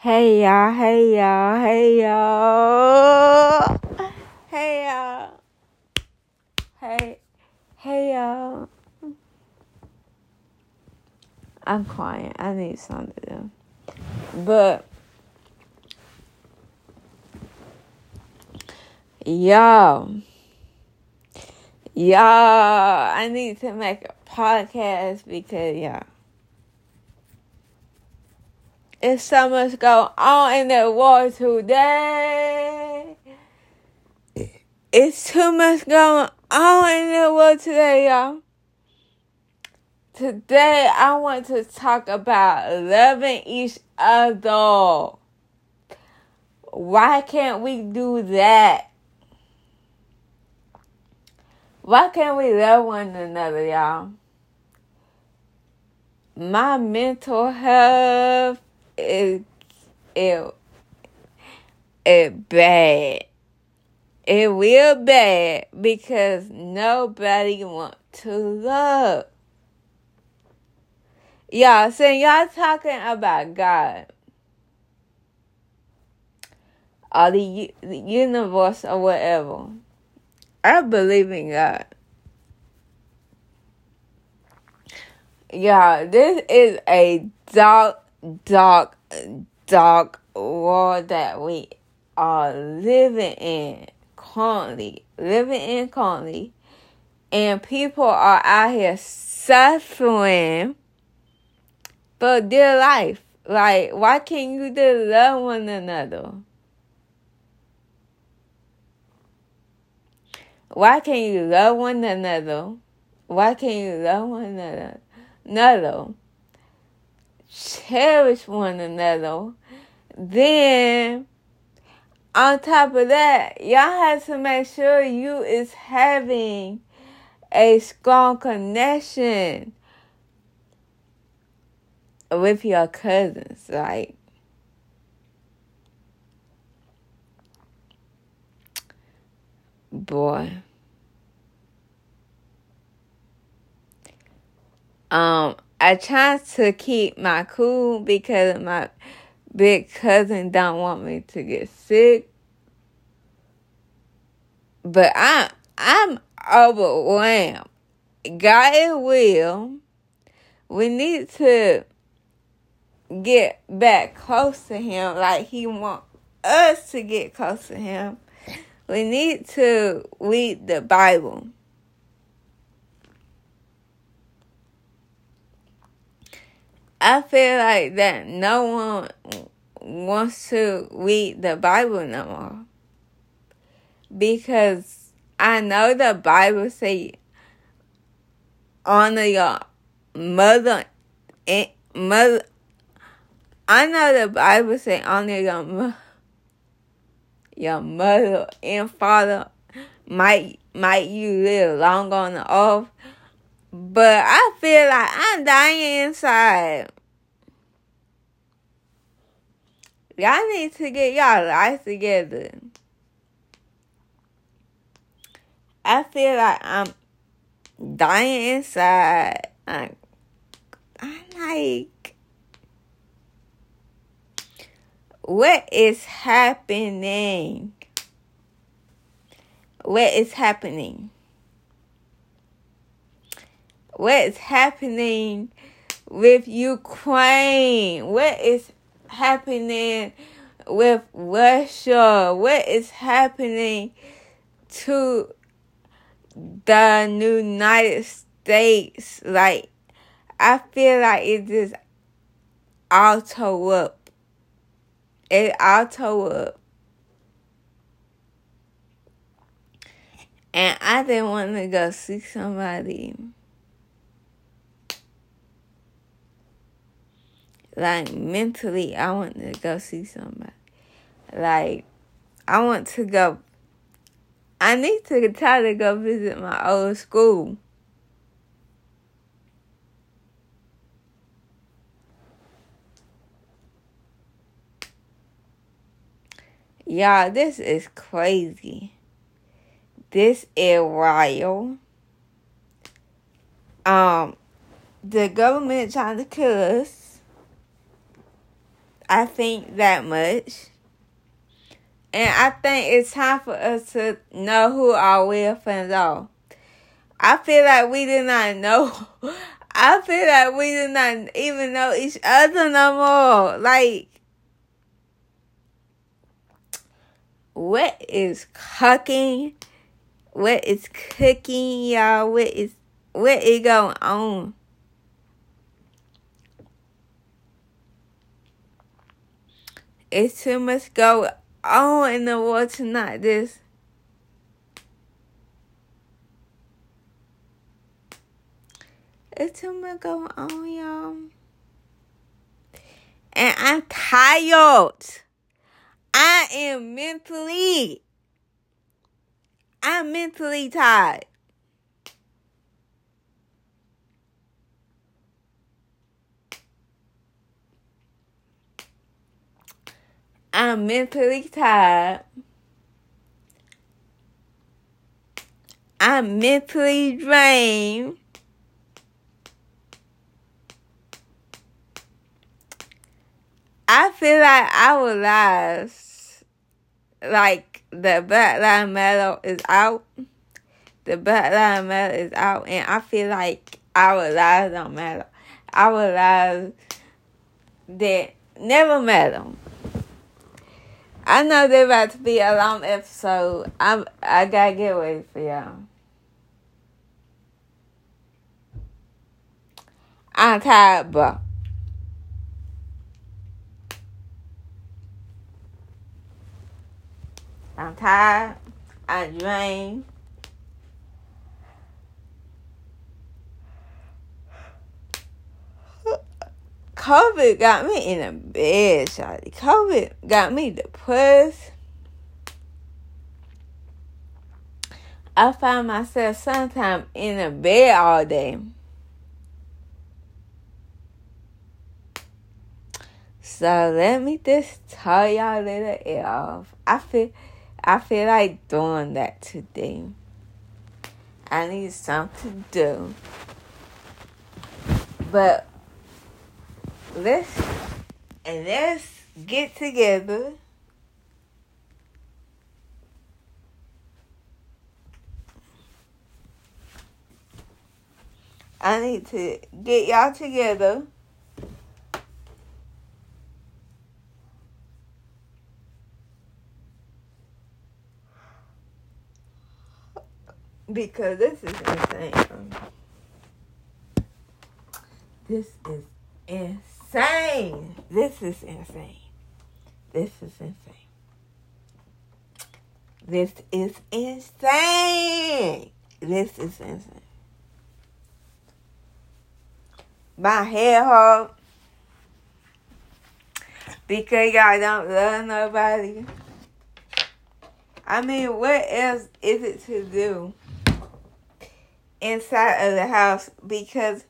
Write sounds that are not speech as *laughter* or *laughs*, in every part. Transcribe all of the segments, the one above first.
Hey y'all, hey y'all, hey y'all. Hey y'all. Hey, hey y'all. I'm quiet. I need something to do. But, y'all. Y'all, I need to make a podcast because, y'all. It's so much going on in the world today. It's too much going on in the world today, y'all. Today, I want to talk about loving each other. Why can't we do that? Why can't we love one another, y'all? My mental health is it it bad. It real bad because nobody want to love. Y'all, so y'all talking about God or the, the universe or whatever. I believe in God. Y'all, this is a dark, dark, dark world that we are living in currently. Living in currently. And people are out here suffering for their life. Like, why can't you just love one another? Why can't you love one another? Why can't you love one another? Another. Cherish one another. Then, on top of that, y'all have to make sure you is having a strong connection with your cousins. Like, boy. Um, I try to keep my cool because my big cousin don't want me to get sick. But I I'm overwhelmed. God will. We need to get back close to him like he want us to get close to him. We need to read the Bible. I feel like that no one wants to read the Bible no more. Because I know the Bible say honor your mother and mother I know the Bible say honor your mother your mother and father might might you live long on the earth but I feel like I'm dying inside. Y'all need to get y'all life together. I feel like I'm dying inside. I'm, I'm like, what is happening? What is happening? What is happening with Ukraine? What is happening with Russia? What is happening to the United States? Like, I feel like it just auto up. It auto up. And I didn't want to go see somebody. Like mentally, I want to go see somebody. Like, I want to go. I need to try to go visit my old school. Y'all, this is crazy. This is wild. Um, the government trying to kill us I think that much. And I think it's time for us to know who our real friends are. I feel like we did not know. *laughs* I feel like we did not even know each other no more. Like, what is cooking? What is cooking, y'all? What is what is going on? It's too much going on in the world tonight. This it's too much going on, y'all. And I'm tired. I am mentally, I'm mentally tired. I'm mentally tired. I'm mentally drained. I feel like our lives, like the Black Lives Matter is out. The Black Lives Matter is out, and I feel like our lives don't matter. Our lives that never matter. I know they're about to be a long episode. I'm I gotta get ready for y'all. I'm tired, but I'm tired. I'm drained. COVID got me in a bed, Shotty. COVID got me depressed. I find myself sometimes in a bed all day. So let me just tell y'all a little it off. I feel I feel like doing that today. I need something to do. But let's and let's get together. I need to get y'all together. Because this is insane. This is insane. This is insane. This is insane. This is insane. This is insane. My hair hurt because y'all don't love nobody. I mean, what else is it to do inside of the house? Because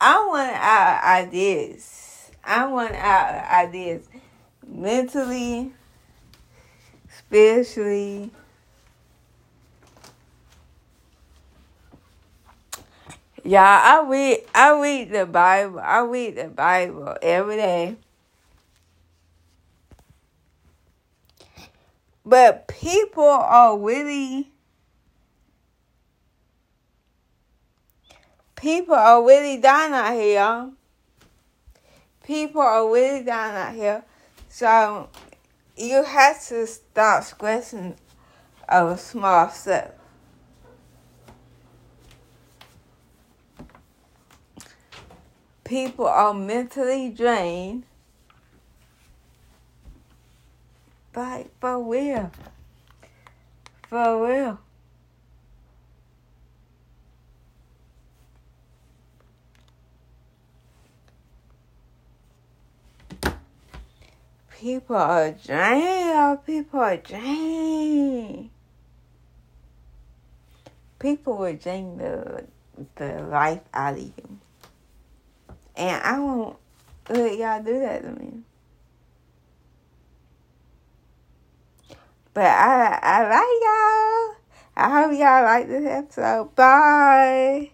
I want our ideas. I want our ideas mentally, spiritually. Yeah, I read I read the Bible. I read the Bible every day. But people are really people are really dying out here. People are really dying out here. So you have to stop stressing over small stuff. People are mentally drained. Like, for real. For real. People are drained. People are drained. People will drain the the life out of you. And I won't let y'all do that to me. But I I like y'all. I hope y'all like this episode. Bye.